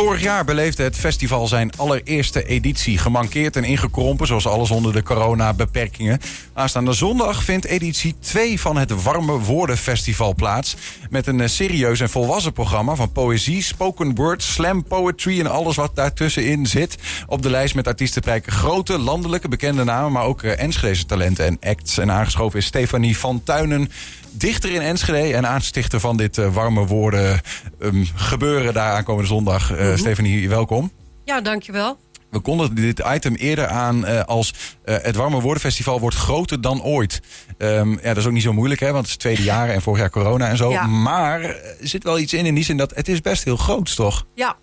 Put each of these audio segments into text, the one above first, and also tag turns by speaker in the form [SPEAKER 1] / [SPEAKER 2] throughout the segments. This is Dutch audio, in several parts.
[SPEAKER 1] Vorig jaar beleefde het festival zijn allereerste editie. Gemankeerd en ingekrompen, zoals alles onder de coronabeperkingen. Aanstaande zondag vindt editie 2 van het Warme Woorden Festival plaats. Met een eh, serieus en volwassen programma van poëzie, spoken word, slam poetry en alles wat daartussenin zit. Op de lijst met artiesten prijken grote landelijke bekende namen, maar ook uh, Enschedeze talenten en acts. En aangeschoven is Stefanie van Tuinen dichter in Enschede en aanstichter van dit uh, warme woorden um, gebeuren daar aankomende zondag. Uh, mm -hmm. Stefanie, welkom.
[SPEAKER 2] Ja, dankjewel.
[SPEAKER 1] We konden dit item eerder aan uh, als het Warme Woordenfestival wordt groter dan ooit. Um, ja, dat is ook niet zo moeilijk, hè, want het is het tweede jaar en vorig jaar corona en zo. Ja. Maar er zit wel iets in, in die zin dat het is best heel groot, toch?
[SPEAKER 2] Ja,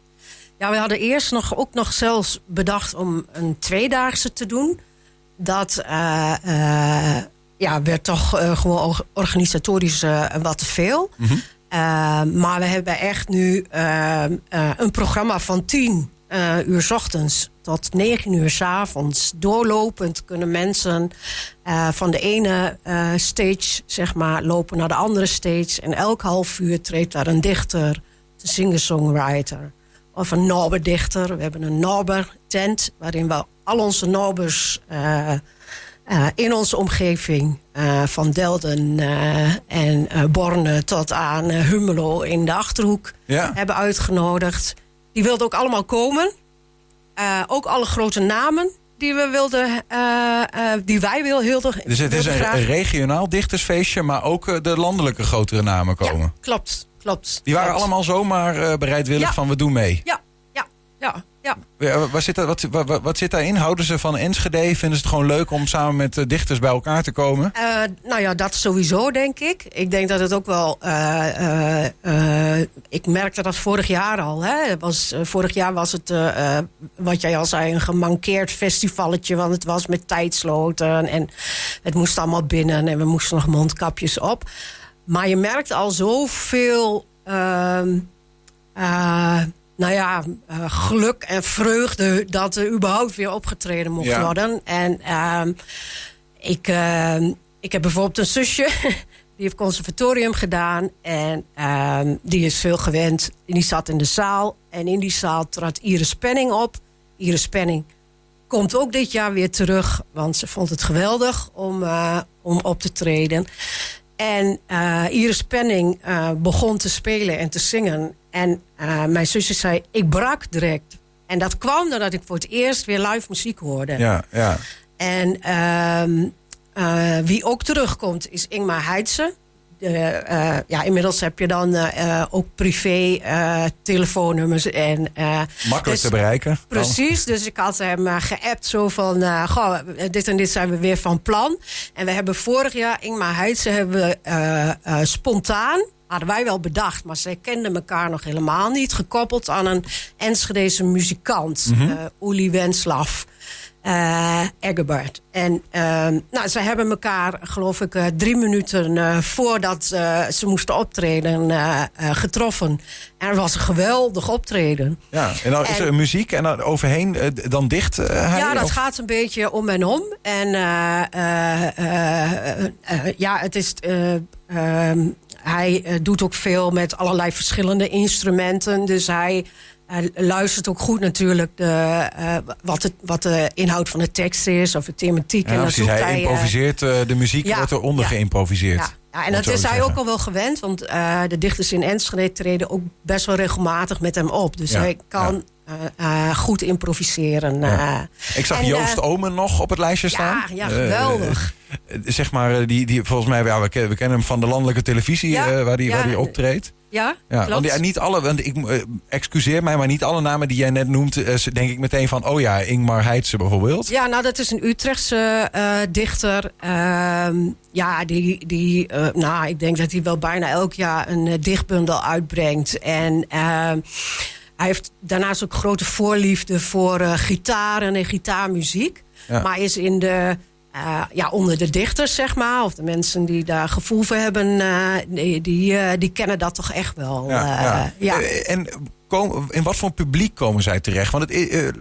[SPEAKER 2] ja we hadden eerst nog, ook nog zelfs bedacht om een tweedaagse te doen. Dat ja, werd toch uh, gewoon organisatorisch uh, wat te veel. Mm -hmm. uh, maar we hebben echt nu een programma van 10 uur s ochtends tot 9 uur s avonds. Doorlopend kunnen mensen van de ene stage zeg maar, lopen naar de andere stage. En elk half uur treedt daar een dichter, een singer-songwriter of een Norber-dichter. We hebben een Norber-tent waarin we al onze Norbers uh, in onze omgeving, uh, van Delden uh, en Borne tot aan Hummelo in de Achterhoek, ja. hebben uitgenodigd. Die wilden ook allemaal komen. ook alle grote namen die we wilden, die wij wilden.
[SPEAKER 1] Dus het is een, regionaal dichtersfeestje, maar ook de landelijke grotere namen komen.
[SPEAKER 2] Ja, klopt, klopt.
[SPEAKER 1] Die waren
[SPEAKER 2] klopt.
[SPEAKER 1] allemaal zomaar bereidwillig
[SPEAKER 2] ja.
[SPEAKER 1] van we doen mee.
[SPEAKER 2] Ja, ja, ja. Ja.
[SPEAKER 1] Waar zit dat, wat, wat, wat, zit daarin? Houden ze van Enschede? Vinden ze het gewoon leuk om samen met uh, dichters bij elkaar te komen?
[SPEAKER 2] Uh, nou ja, dat sowieso, denk ik. Ik denk dat het ook wel... Uh, ik merkte dat vorig jaar al. Hè. Was, vorig jaar was het, wat jij al zei, een gemankeerd festivalletje. Want het was met tijdsloten en het moest allemaal binnen. En we moesten nog mondkapjes op. Maar je merkt al zoveel... Ehm, nou ja, uh, geluk en vreugde dat er überhaupt weer opgetreden mocht ja. worden. En uh, ik, uh, ik heb bijvoorbeeld een zusje, die heeft conservatorium gedaan. En ehm, die is veel gewend. En die zat in de zaal. En in die zaal trad Iris Penning op. Iris Penning komt ook dit jaar weer terug. Want ze vond het geweldig om, uh, om op te treden. En uh, Iris Penning uh, begon te spelen en te zingen. En uh, mijn zusje zei, ik brak direct. En dat kwam doordat ik voor het eerst weer live muziek hoorde.
[SPEAKER 1] Ja, ja.
[SPEAKER 2] En wie ook terugkomt is Ingmar Heidse. De, uh, ja, inmiddels heb je dan uh, ook privé uh, telefoonnummers. En,
[SPEAKER 1] Makkelijk dus, te bereiken.
[SPEAKER 2] Precies, dus ik had hem geappt zo van... goh, dit en dit zijn we weer van plan. En we hebben vorig jaar, Ingmar Heidse, hebben we spontaan... hadden wij wel bedacht, maar zij kenden elkaar nog helemaal niet... gekoppeld aan een Enschedeze muzikant, mm -hmm. Uli Wenslaf... Uh. En uh, nou, ze hebben elkaar, geloof ik, uh, drie minuten uh, voordat ze moesten optreden getroffen. En er was een geweldig optreden.
[SPEAKER 1] Ja, en dan en, is er muziek en dan overheen dan dicht? Hij,
[SPEAKER 2] ja, dat
[SPEAKER 1] of?
[SPEAKER 2] gaat een beetje om en om. En ja, het is. ehm, hij doet ook veel met allerlei verschillende instrumenten. Dus hij hij luistert ook goed natuurlijk de, uh, wat, het, wat de inhoud van de tekst is of de thematiek.
[SPEAKER 1] Ja,
[SPEAKER 2] en
[SPEAKER 1] precies, hij, hij improviseert, uh, de muziek ja, wordt eronder ja, geïmproviseerd.
[SPEAKER 2] Ja, ja en dat is hij ook al wel gewend, want de dichters in Enschede treden ook best wel regelmatig met hem op. Dus hij kan uh, goed improviseren. Ja.
[SPEAKER 1] Ik zag en, Joost Omen nog op het lijstje staan.
[SPEAKER 2] Ja, ja geweldig.
[SPEAKER 1] zeg maar, die, die, volgens mij, ja, we, kennen, we kennen hem van de landelijke televisie waar hij waar die optreedt.
[SPEAKER 2] Ja,
[SPEAKER 1] ja. Want ja, niet alle, want ik uh, excuseer mij, maar niet alle namen die jij net noemt, uh, denk ik meteen van, oh ja, Ingmar Heidse bijvoorbeeld.
[SPEAKER 2] Ja, nou dat is een Utrechtse uh, dichter. ja, die, die nou, ik denk dat hij wel bijna elk jaar een dichtbundel uitbrengt. En hij heeft daarnaast ook grote voorliefde voor gitaren en gitaarmuziek. Ja. Maar is in de uh, ja, onder de dichters, zeg maar, of de mensen die daar gevoel voor hebben, uh, die, die, uh, die, kennen dat toch echt wel.
[SPEAKER 1] Ja, ja. En kom, in wat voor publiek komen zij terecht? Want het,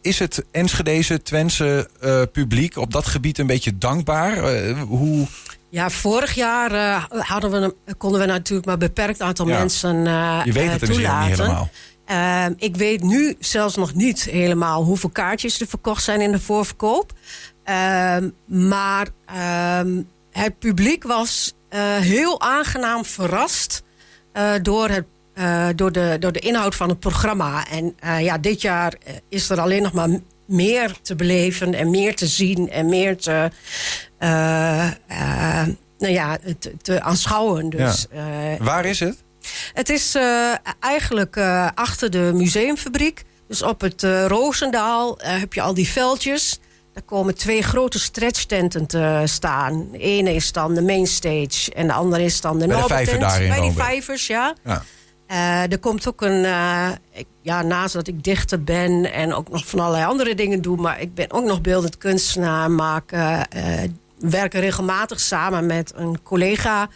[SPEAKER 1] is het Enschedeze, Twentse publiek op dat gebied een beetje dankbaar? hoe...
[SPEAKER 2] Ja, vorig jaar hadden we, konden we natuurlijk maar een beperkt aantal
[SPEAKER 1] ja.
[SPEAKER 2] mensen
[SPEAKER 1] Je weet het
[SPEAKER 2] toelaten.
[SPEAKER 1] niet helemaal.
[SPEAKER 2] Ehm, ik weet nu zelfs nog niet helemaal hoeveel kaartjes er verkocht zijn in de voorverkoop. Ehm, maar ehm, het publiek was eh, heel aangenaam verrast uh, door, het, uh, door, de, door de inhoud van het programma. En ja, dit jaar is er alleen nog maar meer te beleven en meer te zien en meer te, nou ja, te, te aanschouwen. Dus,
[SPEAKER 1] ja. Waar is het?
[SPEAKER 2] Het is uh, eigenlijk uh, achter de museumfabriek. Dus op het uh, Roosendaal heb je al die veldjes. Daar komen twee grote stretchtenten te staan. De ene is dan de mainstage en de andere is dan de
[SPEAKER 1] Noordertent.
[SPEAKER 2] Bij die vijvers, ja. ja. er komt ook een, ik, ja, naast dat ik dichter ben en ook nog van allerlei andere dingen doe, maar ik ben ook nog beeldend kunstenaar, maak, werken regelmatig samen met een collega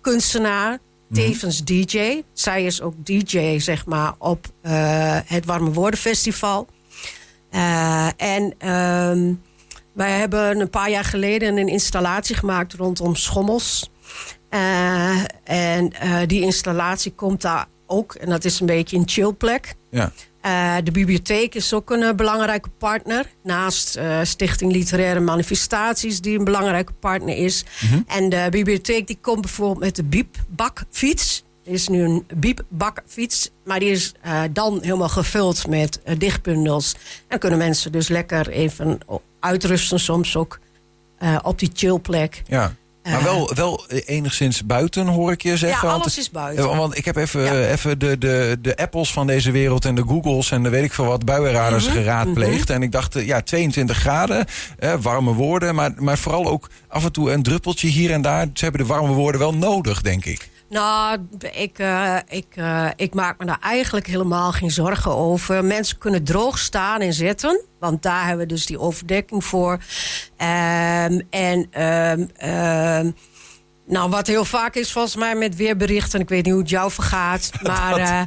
[SPEAKER 2] kunstenaar. Mhm. tevens DJ. Zij is ook DJ, zeg maar, op uh, het Warme Woorden Festival. Uh, en uh, wij hebben een paar jaar geleden een installatie gemaakt rondom schommels. Uh, en die installatie komt daar ook, en dat is een beetje een chillplek. Ja. Uh, de bibliotheek is ook een uh, belangrijke partner. Naast uh, Stichting Literaire Manifestaties, die een belangrijke partner is. Mm -hmm. En de bibliotheek die komt bijvoorbeeld met de biepbakfiets. Er is nu een biepbakfiets, maar die is dan helemaal gevuld met dichtbundels. En kunnen mensen dus lekker even uitrusten, soms ook op die chillplek.
[SPEAKER 1] Ja. Maar wel, wel enigszins buiten, hoor ik je zeggen.
[SPEAKER 2] Ja, alles is buiten.
[SPEAKER 1] Want ik heb even, even de, de, de Apples van deze wereld en de Googles en de weet ik veel wat buienradars mm geraadpleegd. Mhm. En ik dacht, ja, 22 graden, eh, warme woorden. Maar, maar vooral ook af en toe een druppeltje hier en daar. Ze hebben de warme woorden wel nodig, denk ik.
[SPEAKER 2] Nou, ik, uh, ik, uh, ik maak me daar eigenlijk helemaal geen zorgen over. Mensen kunnen droog staan en zitten. Want daar hebben we dus die overdekking voor. Um, en um, nou, wat heel vaak is volgens mij met weerberichten. Ik weet niet hoe het jou vergaat. Maar uh,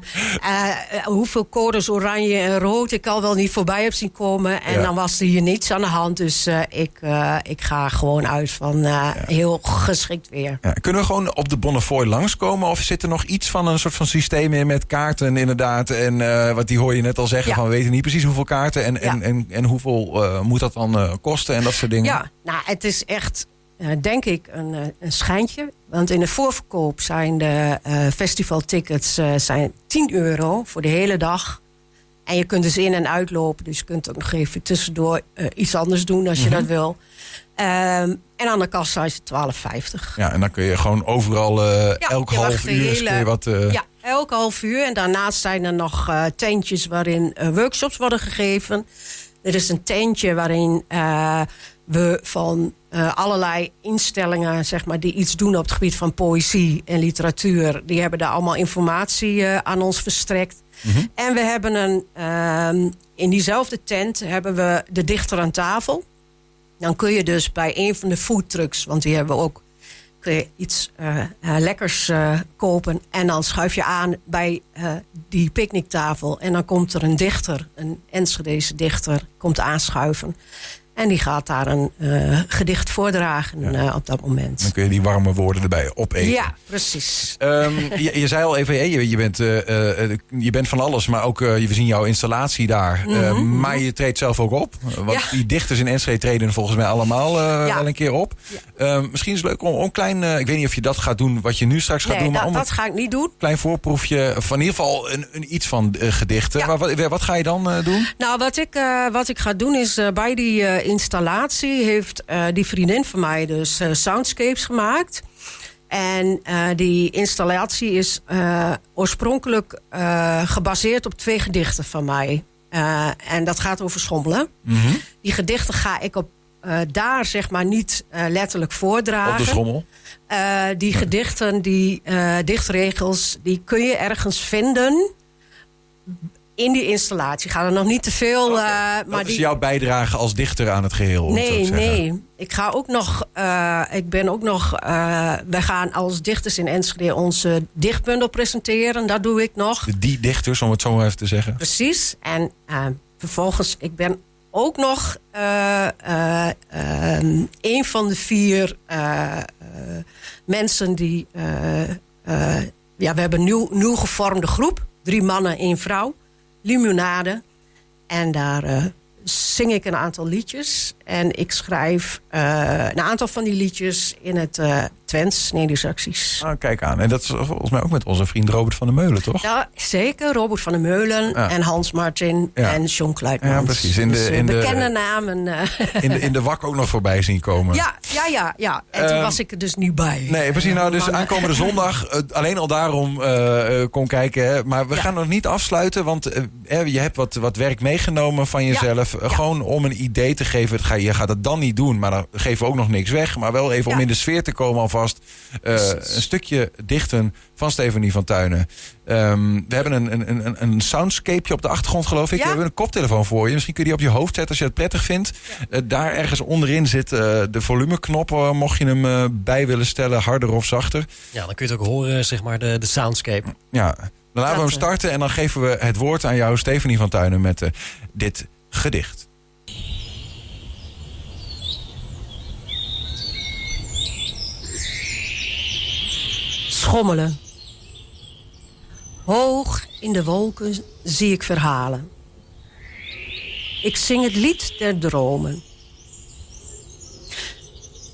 [SPEAKER 2] uh, hoeveel codes oranje en rood ik al wel niet voorbij heb zien komen. En dan was er hier niets aan de hand. Dus uh, ik, ik ga gewoon uit van ja. heel geschikt weer.
[SPEAKER 1] Ja. Kunnen we gewoon op de Bonnefoy langskomen? Of zit er nog iets van een soort van systeem in met kaarten inderdaad? En wat die hoor je net al zeggen van we weten niet precies hoeveel kaarten. En, en, en, en hoeveel moet dat dan kosten en dat soort dingen?
[SPEAKER 2] Ja, nou het is echt denk ik een, eh, een schijntje. Want in de voorverkoop zijn de uh, festivaltickets uh, zijn 10 euro voor de hele dag. En je kunt dus in- en uitlopen. Dus je kunt ook nog even tussendoor iets anders doen als je mhm. dat wil. Um, en aan de kassa is het 12,50.
[SPEAKER 1] Ja, en dan kun je gewoon overal ja, elk half uur hele, wat...
[SPEAKER 2] Ja, elk half uur. En daarnaast zijn er nog tentjes waarin workshops worden gegeven. Er is een tentje waarin we van uh, allerlei instellingen zeg maar, die iets doen op het gebied van poëzie en literatuur, die hebben daar allemaal informatie uh, aan ons verstrekt. Mm -hmm. En we hebben een, uh, in diezelfde tent hebben we de dichter aan tafel. Dan kun je dus bij een van de foodtrucks, want die hebben we ook, kun je iets uh, lekkers kopen. En dan schuif je aan bij die picknicktafel. En dan komt er een dichter, een Enschedese dichter, komt aanschuiven. En die gaat daar een uh, gedicht voordragen uh, op dat moment.
[SPEAKER 1] Dan kun je die warme woorden erbij opeten.
[SPEAKER 2] Ja, precies.
[SPEAKER 1] Um, je, je, zei al even, je, je, bent, uh, je bent van alles, maar ook we zien jouw installatie daar. Mm -hmm. maar je treedt zelf ook op. Want ja. die dichters in Enschede treden volgens mij allemaal ja. wel een keer op. Ja. Um, misschien is het leuk om, een klein, ik weet niet of je dat gaat doen, wat je nu straks gaat doen.
[SPEAKER 2] Maar dat, dat ga ik niet doen.
[SPEAKER 1] Klein voorproefje van in ieder geval een, een iets van gedichten. Maar wat, wat, ga je dan doen?
[SPEAKER 2] Nou, wat ik, wat ik ga doen is bij die installatie heeft uh, die vriendin van mij dus uh, soundscapes gemaakt. En uh, die installatie is oorspronkelijk gebaseerd op twee gedichten van mij. en dat gaat over schommelen. Mm -hmm. Die gedichten ga ik op, daar zeg maar niet letterlijk voordragen. Op
[SPEAKER 1] de schommel?
[SPEAKER 2] die gedichten, die dichtregels, die kun je ergens vinden in die installatie. Ga er nog niet te veel. Okay. Uh,
[SPEAKER 1] maar is jouw bijdrage als dichter aan het geheel?
[SPEAKER 2] Nee, nee. Ik ga ook nog. Uh, ik ben ook nog. Uh, wij gaan als dichters in Enschede onze dichtbundel presenteren. Dat doe ik nog.
[SPEAKER 1] Die dichters, om het zo maar even te zeggen.
[SPEAKER 2] Precies. En vervolgens, ik ben ook nog een van de vier mensen die. ja, we hebben een nieuw, nieuw gevormde groep. Drie mannen, één vrouw Limonade. En daar uh, zing ik een aantal liedjes. En ik schrijf uh, een aantal van die liedjes in het uh, Twents, Neder-Saxisch.
[SPEAKER 1] Ah, kijk aan. En dat is volgens mij ook met onze vriend Robert van der Meulen, toch?
[SPEAKER 2] Ja, zeker. Robert van der Meulen
[SPEAKER 1] Ja.
[SPEAKER 2] en Hans Martin
[SPEAKER 1] Ja.
[SPEAKER 2] en John Kluitmans.
[SPEAKER 1] Ja, precies. In de-
[SPEAKER 2] Dus, eh,
[SPEAKER 1] in de-
[SPEAKER 2] bekende namen. eh.
[SPEAKER 1] In de, in de wak ook nog voorbij zien komen.
[SPEAKER 2] ja, ja, ja, ja. En toen
[SPEAKER 1] Ehm,
[SPEAKER 2] was ik er dus niet bij.
[SPEAKER 1] Nee, precies. Nou, dus aankomende zondag, eh, alleen al daarom eh eh, kon kijken. Hè. Maar we
[SPEAKER 2] Ja.
[SPEAKER 1] gaan nog niet afsluiten, want eh, je hebt wat, wat werk meegenomen van jezelf. Eh. Gewoon om een idee te geven. Het ga, je gaat het dan niet doen, maar dan geven we ook nog niks weg. Maar wel even om in de sfeer te komen alvast. Eh, een stukje dichten van Stefanie van Tuinen. Ehm, we hebben een, een, een, een soundscapeje op de achtergrond, geloof ik.
[SPEAKER 2] Ja.
[SPEAKER 1] We hebben een koptelefoon voor je. Misschien kun je die op je hoofd zetten als je het prettig vindt. Eh, daar ergens onderin zit eh, de volumeknop. mocht je hem bij willen stellen, harder of zachter.
[SPEAKER 3] Ja, dan kun je het ook horen, zeg maar, de, de soundscape.
[SPEAKER 1] Ja, dan laten we hem starten en dan geven we het woord aan jou, Stefanie van Tuinen, met dit gedicht.
[SPEAKER 2] Schommelen. Hoog in de wolken zie ik verhalen. Ik zing het lied der dromen.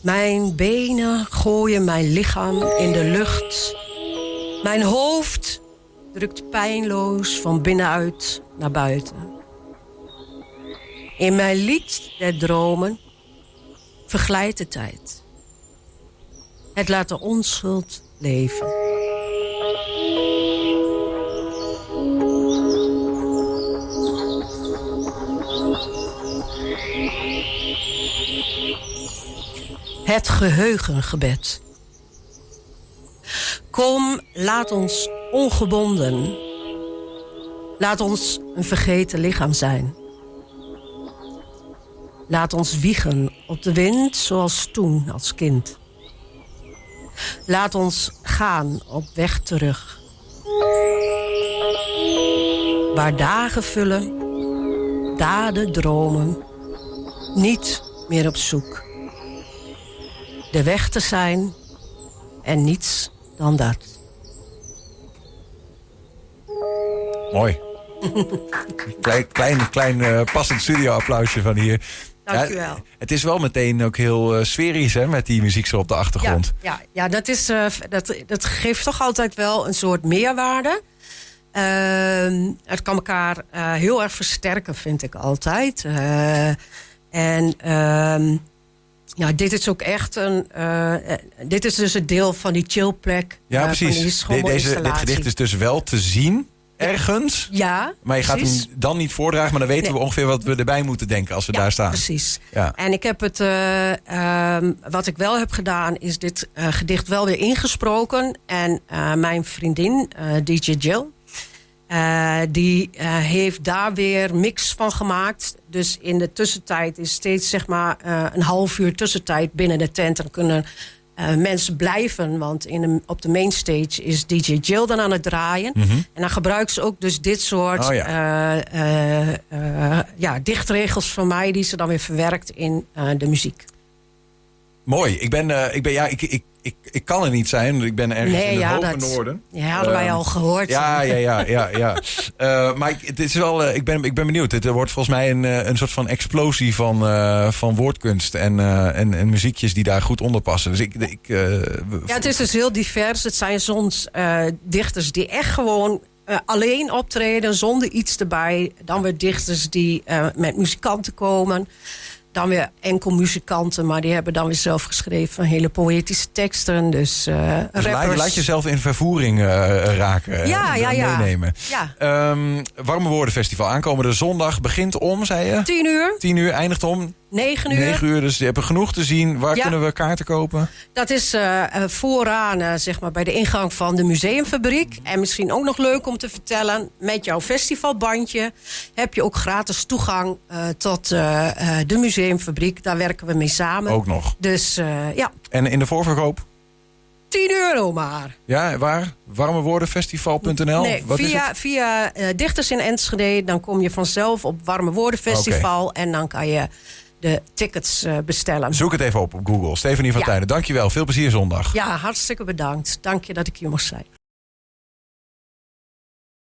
[SPEAKER 2] Mijn benen gooien mijn lichaam in de lucht. Mijn hoofd drukt pijnloos van binnenuit naar buiten. In mijn lied der dromen verglijdt de tijd. Het laat de onschuld Het geheugengebed. Kom, laat ons ongebonden. Laat ons een vergeten lichaam zijn. Laat ons wiegen op de wind zoals toen als kind. Laat ons gaan op weg terug. Waar dagen vullen, daden dromen, niet meer op zoek. De weg te zijn en niets dan dat.
[SPEAKER 1] Mooi. klein klein, klein eh, passend studioapplausje van hier. Ja, het is wel meteen ook heel eh, sferisch hè, met die muziek zo op de
[SPEAKER 2] Ja,
[SPEAKER 1] achtergrond.
[SPEAKER 2] ja, ja dat, is, eh, dat, dat geeft toch altijd wel een soort meerwaarde. Ehm, het kan elkaar eh, heel erg versterken, vind ik altijd. En ehm, ja, dit is ook echt een. dit is dus het deel van die chillplek.
[SPEAKER 1] Ja, precies. De- deze, dit gedicht is dus wel te zien ergens.
[SPEAKER 2] Ja,
[SPEAKER 1] Maar je gaat hem dan niet voordragen, maar dan weten
[SPEAKER 2] Nee.
[SPEAKER 1] we ongeveer wat we erbij moeten denken als we
[SPEAKER 2] Ja,
[SPEAKER 1] daar staan.
[SPEAKER 2] Precies.
[SPEAKER 1] Ja.
[SPEAKER 2] En ik heb het, eh, ehm, wat ik wel heb gedaan, is dit eh, gedicht wel weer ingesproken. En eh, mijn vriendin, DJ Jill, die heeft daar weer mix van gemaakt. Dus in de tussentijd is steeds zeg maar een half uur tussentijd binnen de tent. En kunnen eh, mensen blijven, want in de, op de mainstage is DJ Jill dan aan het draaien. En dan gebruikt ze ook dus dit soort
[SPEAKER 1] Mhm. Oh ja.
[SPEAKER 2] eh, eh, ja, dichtregels van mij... die ze dan weer verwerkt in de muziek.
[SPEAKER 1] Mooi. Ik ben, ik ben ja, ik, ik, ik, ik kan er niet zijn. Ik ben ergens
[SPEAKER 2] Nee,
[SPEAKER 1] in het
[SPEAKER 2] ja,
[SPEAKER 1] hoge
[SPEAKER 2] dat-
[SPEAKER 1] noorden.
[SPEAKER 2] Ja, hadden wij
[SPEAKER 1] Ehm,
[SPEAKER 2] al gehoord.
[SPEAKER 1] Ja, ja, ja, ja, ja. Eh, maar ik, het is wel, eh, ik, ben, ik ben benieuwd. Het wordt volgens mij een, eh, een soort van explosie van, eh, van woordkunst en, eh, en, en muziekjes die daar goed onder passen. Dus ik, ik eh,
[SPEAKER 2] Ja, het is dus heel divers. Het zijn soms eh, dichters die echt gewoon alleen optreden zonder iets erbij. Dan weer dichters die eh, met muzikanten komen. Dan weer enkel muzikanten, maar die hebben dan weer zelf geschreven hele poëtische teksten. Dus, eh
[SPEAKER 1] dus laat, jezelf in vervoering eh, raken.
[SPEAKER 2] Ja,
[SPEAKER 1] eh,
[SPEAKER 2] ja, ja.
[SPEAKER 1] Meenemen.
[SPEAKER 2] Ja,
[SPEAKER 1] Ehm, Warme Woordenfestival. Aankomende zondag begint om, zei je?
[SPEAKER 2] tien uur,
[SPEAKER 1] 10 uur, eindigt om
[SPEAKER 2] negen uur.
[SPEAKER 1] 9 uur. Dus je hebt er genoeg te zien. Waar
[SPEAKER 2] Ja.
[SPEAKER 1] kunnen we kaarten kopen?
[SPEAKER 2] Dat is eh, vooraan eh, zeg maar bij de ingang van de museumfabriek. En misschien ook nog leuk om te vertellen... met jouw festivalbandje heb je ook gratis toegang tot de museumfabriek. Daar werken we mee samen.
[SPEAKER 1] Ook nog.
[SPEAKER 2] Dus ja,
[SPEAKER 1] En in de voorverkoop?
[SPEAKER 2] 10 euro maar.
[SPEAKER 1] Ja, waar? Warmewoordenfestival.nl?
[SPEAKER 2] nee,
[SPEAKER 1] Wat is
[SPEAKER 2] via, via Dichters in Enschede. Dan kom je vanzelf op Warme Woorden Festival. En dan kan je de tickets eh, bestellen.
[SPEAKER 1] Zoek het even op op Google. Stefanie van
[SPEAKER 2] Ja.
[SPEAKER 1] Tijnen, dankjewel. Veel plezier zondag.
[SPEAKER 2] Ja, hartstikke bedankt. Dank je dat ik hier mocht zijn.